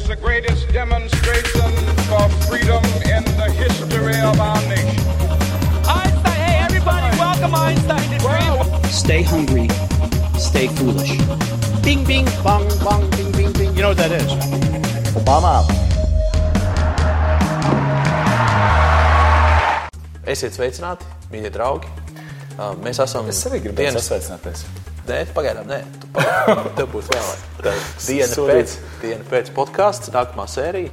is the greatest demonstration for freedom in the history of our nation. Einstein, hey everybody, welcome Einstein to Dream. Stay hungry, stay foolish. Bing, bing, bong, bong, bing, bing, bing. You know what that is? Obama. Esiet sveicināti, mīļie draugi. Uh, Mēs esam. Es arī gribēju sasveicināties. Nē, pagaidām, nē, tu pagaidām. Tev būs vēlāk. Diena pēc, diena pēc podkāsta, nākamā sērija.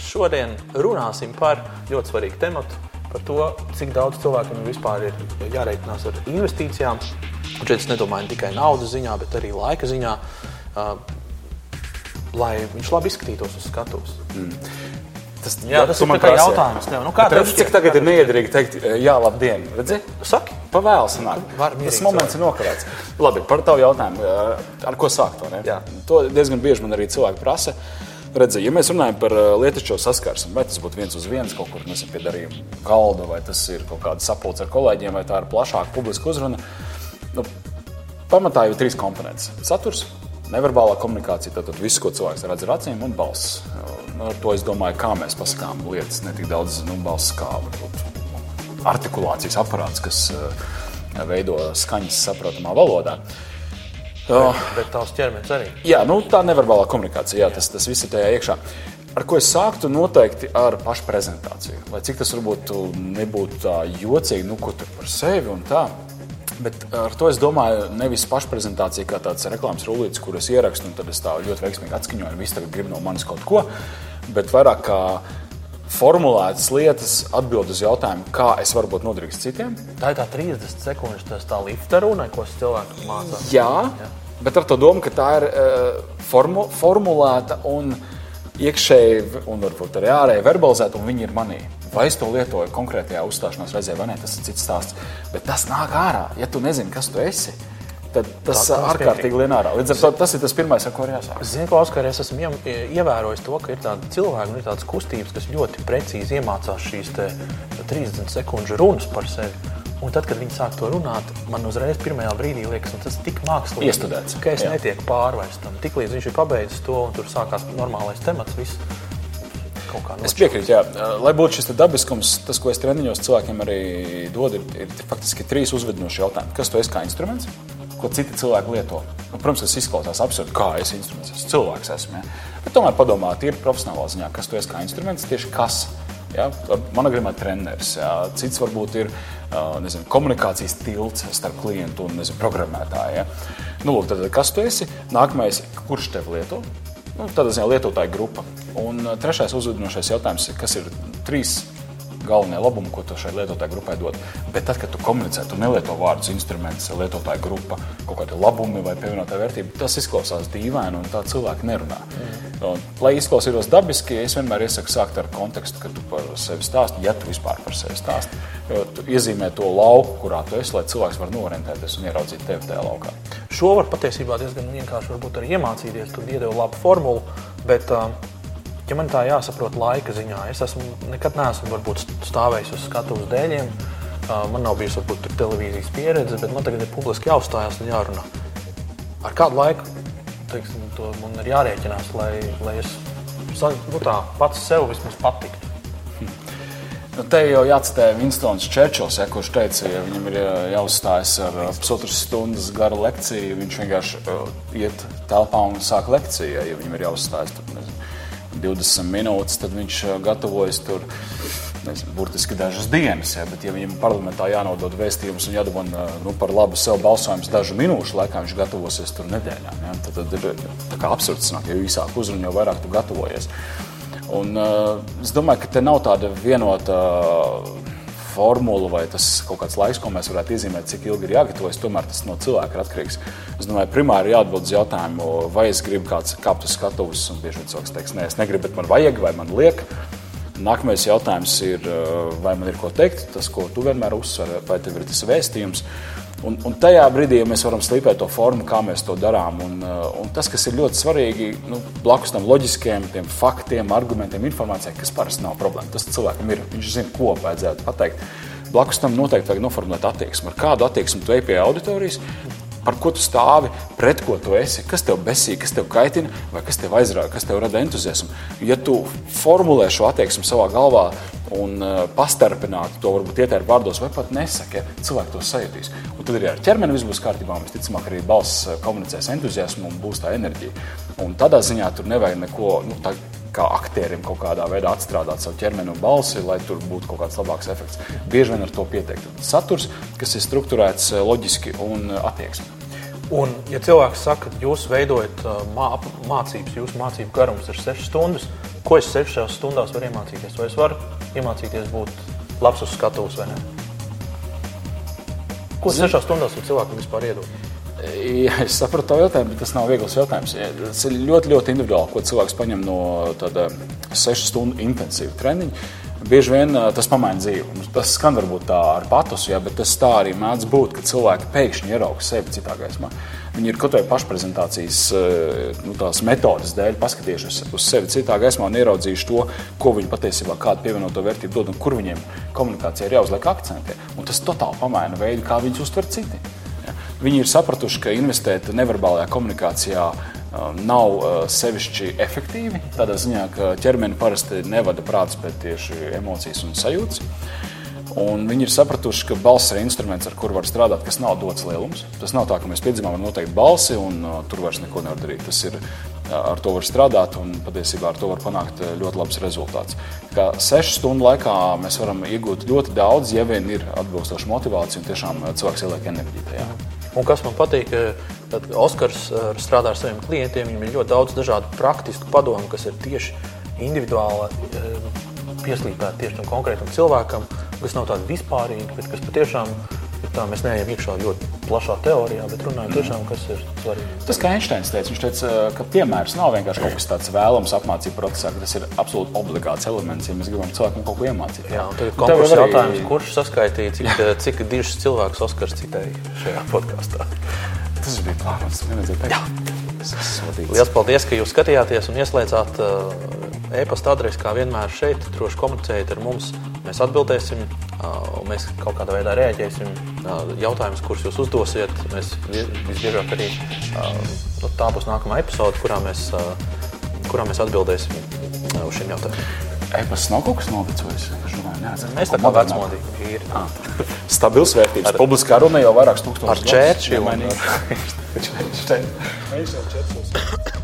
Šodien runāsim par ļoti svarīgu tematu, par to, cik daudz cilvēkiem vispār ir jārēķinās ar investīcijām. Un šeit es nedomāju ne tikai naudas ziņā, bet arī laika ziņā, lai viņš labi izskatītos uz skatuves. Tas, Jā, tas tu ir jā. jautājums tev. Nu, kā Bet tev redzi, cik tagad ir neiederīgi teikt, jā, labdien. Redzi? Saki, Pavēlu sanāk. Tas moments ir nokavēts. Labi, par tavu jautājumu. Ar ko sākt? To diezgan bieži man arī cilvēki prasa. Redzi, ja mēs runājam par lietišķo saskarsmi, vai tas būtu viens uz viens kaut kur nezinu, pie darījuma galda, vai tas ir kaut kāda sapulce ar kolēģiem, vai tā ir plašāka publiska uzruna, nu, pamatā jau ir trīs komponentes. Saturs, neverbālā komunikācija, tātad viss, ko cilvēks redz ar acīm, un balss. Nu, ar to es domāju, kā mēs pasakām lietas, ne tik daudz nu, balss kā varbūt artikulācijas aparāts, kas uh, veido skaņas saprotamā valodā. Uh, bet tavs ķermenis arī. Jā, nu, tā neverbālā komunikācija, jā, tas, tas viss ir tajā iekšā. Ar ko es sāktu noteikti ar pašu prezentāciju. Lai cik tas varbūt nebūtu tā jocīgi, nu, ko tur par sevi un tā. Bet ar to es domāju, nevis pašprezentācija kā tāds reklāmas rullītis, kur es ierakstu, un tad es tā ļoti veiksmīgi atskaņoju, un viss tagad grib no manis kaut ko. Bet vairāk kā formulētas lietas, atbild uz jautājumu, kā es varu būt noderīgs citiem. Tā ir tā 30 sekundes, tas tā lifta runa, ko cilvēks mācās. Jā, bet ar to domu, ka tā ir uh, formu, formulēta un iekšēji, un varbūt arī ārēji verbalizēta, un viņi ir manī. Vai es to lietoju konkrētajā uzstāšanās reizē, vai nē, tas ir cits stāsts. Bet tas nāk ārā. Ja tu nezini, kas tu esi, tad tas tas ārkārtīgi lien ārā. Līdz ar to tas ir tas pirmais, ar ko ir jāsāk. Zinu, ka Oskar, es esmu ievērojis to, ka ir tādi cilvēki, un ir tādas kustības, kas ļoti precīzi iemācās šīs te 30 sekundžu runas par sevi. Un tad, kad viņi sāk to runāt, man uzreiz pirmajā brīdī liekas, nu, tas ir tik mākslīgi, Iestudēts. ka es Jā. netieku pārvērst tam. Tiklīdz viņš ir pabeidzis to, un tur sākās normālais temats, viss Es piekrītu, jā. Lai būtu šis dabiskums, tas, ko es treniņos cilvēkiem arī dodu, ir, ir faktiski trīs uzvedinoši jautājumi. Kas tu esi kā instruments? Ko citi cilvēki lieto? Nu, protams, tas izklausās absurdi, kā es instruments, es cilvēks esmu. Ja? Bet tomēr padomā, ir profesionālā ziņā, kas tu esi kā instruments, tieši kas. Ja? Man gribētu treneris, ja? cits varbūt ir nezinu, komunikācijas tilts starp klientu un nezinu, programmētāju. Ja? Nu, lūk, tad, kas tu esi? Nākamais, kurš tev lieto? Nu, Tādā ziņā lietotāja grupa. Un trešais uzvedinošais jautājums ir, kas ir trīs galvenie labumi, ko tu šai lietotāju grupai dod. Bet tad, kad tu komunicē, tu nelieto vārdus instruments, lietotāja grupa, kaut kādi labumi vai pievienotā vērtība. Tas izklausās dīvaini un tā cilvēki nerunā. Un, lai izklausītos dabiski, es vienmēr iesaku sākt ar kontekstu, kad tu par sevi stāsti, ja tu vispār par sevi stāsti. Jo Tu iezīmē to lauku, kurā tu esi, lai cilvēks var norientēties un ieraudzīt tevi tajā laukā. Šo var patiesībā diezgan vienkārši arī iemācīties. Tur iedeva labu formulu, bet, ā, ja man tā jāsaprot laika ziņā, es esmu nekad neesmu varbūt stāvējis uz skatuves dēļiem. Man nav bijusi varbūt televīzijas pieredze, bet man tagad ir publiski jāuzstājās un jārunā. Ar kādu laiku teiksim, man ir jārēķinās, lai, lai es nu, tā, pats sev vismaz patiktu. Nu, te jau jācitē Vinstons Čērčils, ja, kurš teica, ja viņam ir jā- jāuzstājas ar pusotras stundas garu lekciju, viņš vienkārši iet telpā un sāk lekciju. Ja, ja viņam ir jāuzstājas nezinu, 20 minūtes, tad viņš uh, gatavojas tur. Nezinu, burtiski dažas dienas, ja, bet, ja viņam parlamentā jānodod vēstījums un jādabūna nu, par labu sev balsojums dažu minūšu laikā, viņš gatavosies tur nedēļām. Ja, tad, tad ir absurds, jo īsāk uzrunā, jo vairāk tu gatavojies. Un, uh, es domāju, ka te nav tāda vienota formula vai tas kaut kāds laiks, ko mēs varētu iezīmēt, cik ilgi ir jāgatavojas. Tomēr tas no cilvēka ir atkarīgs. Es domāju, primāri jāatbild uz jautājumu, vai es gribu kāds kāpt uz skatuves, un bieži vien cilvēks teiks, nē, es negribu, bet man vajag vai man liek. Nākamais jautājums ir, uh, vai man ir ko teikt, tas, ko tu vienmēr uzsver, vai tev ir tas vēstījums. Un, un tajā brīdī mēs varam slīpēt to formu, kā mēs to darām. Un, uh, un tas, kas ir ļoti svarīgi, nu, blakus tam loģiskiem, tiem faktiem, argumentiem, informācijai, kas parasti nav problēma. Tas cilvēkam ir, viņš zina, ko vajadzētu pateikt. Blakus tam noteikti vajag noformulēt attieksmi. Ar kādu attieksmi tu ej pie auditorijas, par ko tu stāvi, pret ko tu esi, kas tev besī, kas tev kaitina, vai kas tev aizrāda, kas tev rada entuziasmu. Ja tu formulē šo attieksmi savā galvā un uh, pastarpināti to varbūt ietēri vārdos, vai pat nesaki, ja cilvēki to sajutīs. Un tad arī ar ķermeni viss būs kārtībā. Visticamāk, arī balss uh, komunicēs entuziasmu un būs tā enerģija. Un tādā ziņā tur nevajag neko. Nu, tā, kā aktierim kaut kādā veidā atstrādāt savu ķermeni un balsi, lai tur būtu kaut kāds labāks efekts. Bieži vien ar to pietiek. Saturs, kas ir strukturēts eh, loģiski un eh, attieksmi. Un, ja cilvēks saka, ka jūs veidojat uh, mā, mācības, jūsu mācību garums ir 6 stundas, ko es 6 stundās varu iemācīties? Vai es varu iemācīties būt labs uz skatuves vai ne? Ko 6 stundās var cilvēkam vispār iedot? Ja es saprotu to jautājumu, bet tas nav viegls jautājums. Tas ir ļoti, ļoti individuāli, ko cilvēks paņem no tāda sešu stundu intensīva treniņa. Bieži vien uh, tas pamaina dzīvi. Tas skan varbūt tā ar patosu, ja, bet tas tā arī mēdz būt, ka cilvēki pēkšņi ierauga sevi citā gaismā. Viņi ir kaut vai pašprezentācijas uh, nu, metodas dēļ paskatījušies uz sevi citā gaismā un ieraudzījuši to, ko viņi patiesībā kādu pievienoto vērtību dod un kur viņiem komunikācijā ir jāuzliek akcenti. Un tas totāli pamaina veidu, kā viņus uztver citi. Viņi ir sapratuši, ka investēt neverbālajā komunikācijā uh, nav uh, sevišķi efektīvi. Tādā ziņā, ka ķermeni parasti nevada prāts, bet tieši emocijas un sajūtas. Un viņi ir sapratuši, ka balss ir instruments, ar kuru var strādāt, kas nav dots lielums. Tas nav tā, ka mēs piedzimām ar noteiktu balsi un uh, tur vairs neko nevar darīt. Tas ir uh, ar to var strādāt un patiesībā ar to var panākt uh, ļoti labs rezultāts. Tā Kā sešu stundu laikā mēs varam iegūt ļoti daudz, ja vien ir atbilstoša motivācija un tiešām cilvēks ieliek enerģiju tajā. Un kas man patīk, tad Oskars uh, strādā ar saviem klientiem. Viņam ir ļoti daudz dažādu praktisku padomu, kas ir tieši individuāli uh, pieslīpēti tieši tam konkrētam cilvēkam, kas nav tādi vispārīgi, bet kas patiešām ir tā, mēs neejam iekšā ļoti plašā teorijā, bet runājam tiešām, kas ir svarīgi. Tas, kā Einsteins teica, viņš teica, ka piemērs nav vienkārši kaut kas tāds vēlams apmācību procesā, ka tas ir absolūti obligāts elements, ja mēs gribam cilvēkam kaut ko iemācīt. Jā, un tagad konkurss arī- jautājums, kurš saskaitīja, cik, cik dižs cilvēks Oskars citēja šajā podkāstā. Tas bija plānots. Nevajadzēja teikt. Lielas paldies, ka jūs skatījāties un ieslēdzāt uh, e-pasta adresi, kā vienmēr šeit. Droši komunicējiet ar mums. Mēs atbildēsim, uh, un mēs kaut kādā veidā reaģēsim. Uh, jautājumus, kurus jūs uzdosiet, mēs vi- visbiežāk arī uh, nu, tā būs nākamā epizode, kurā mēs, uh, kurā mēs atbildēsim uh, uz šiem jautājumiem. E-pasts nav kaut kas novecojis. Mēs tā kā vecmodīgi ir. Stabils vērtības. Publiskā runa jau vairākus tūkstošus Ar Churchillu un Viņš jau četros.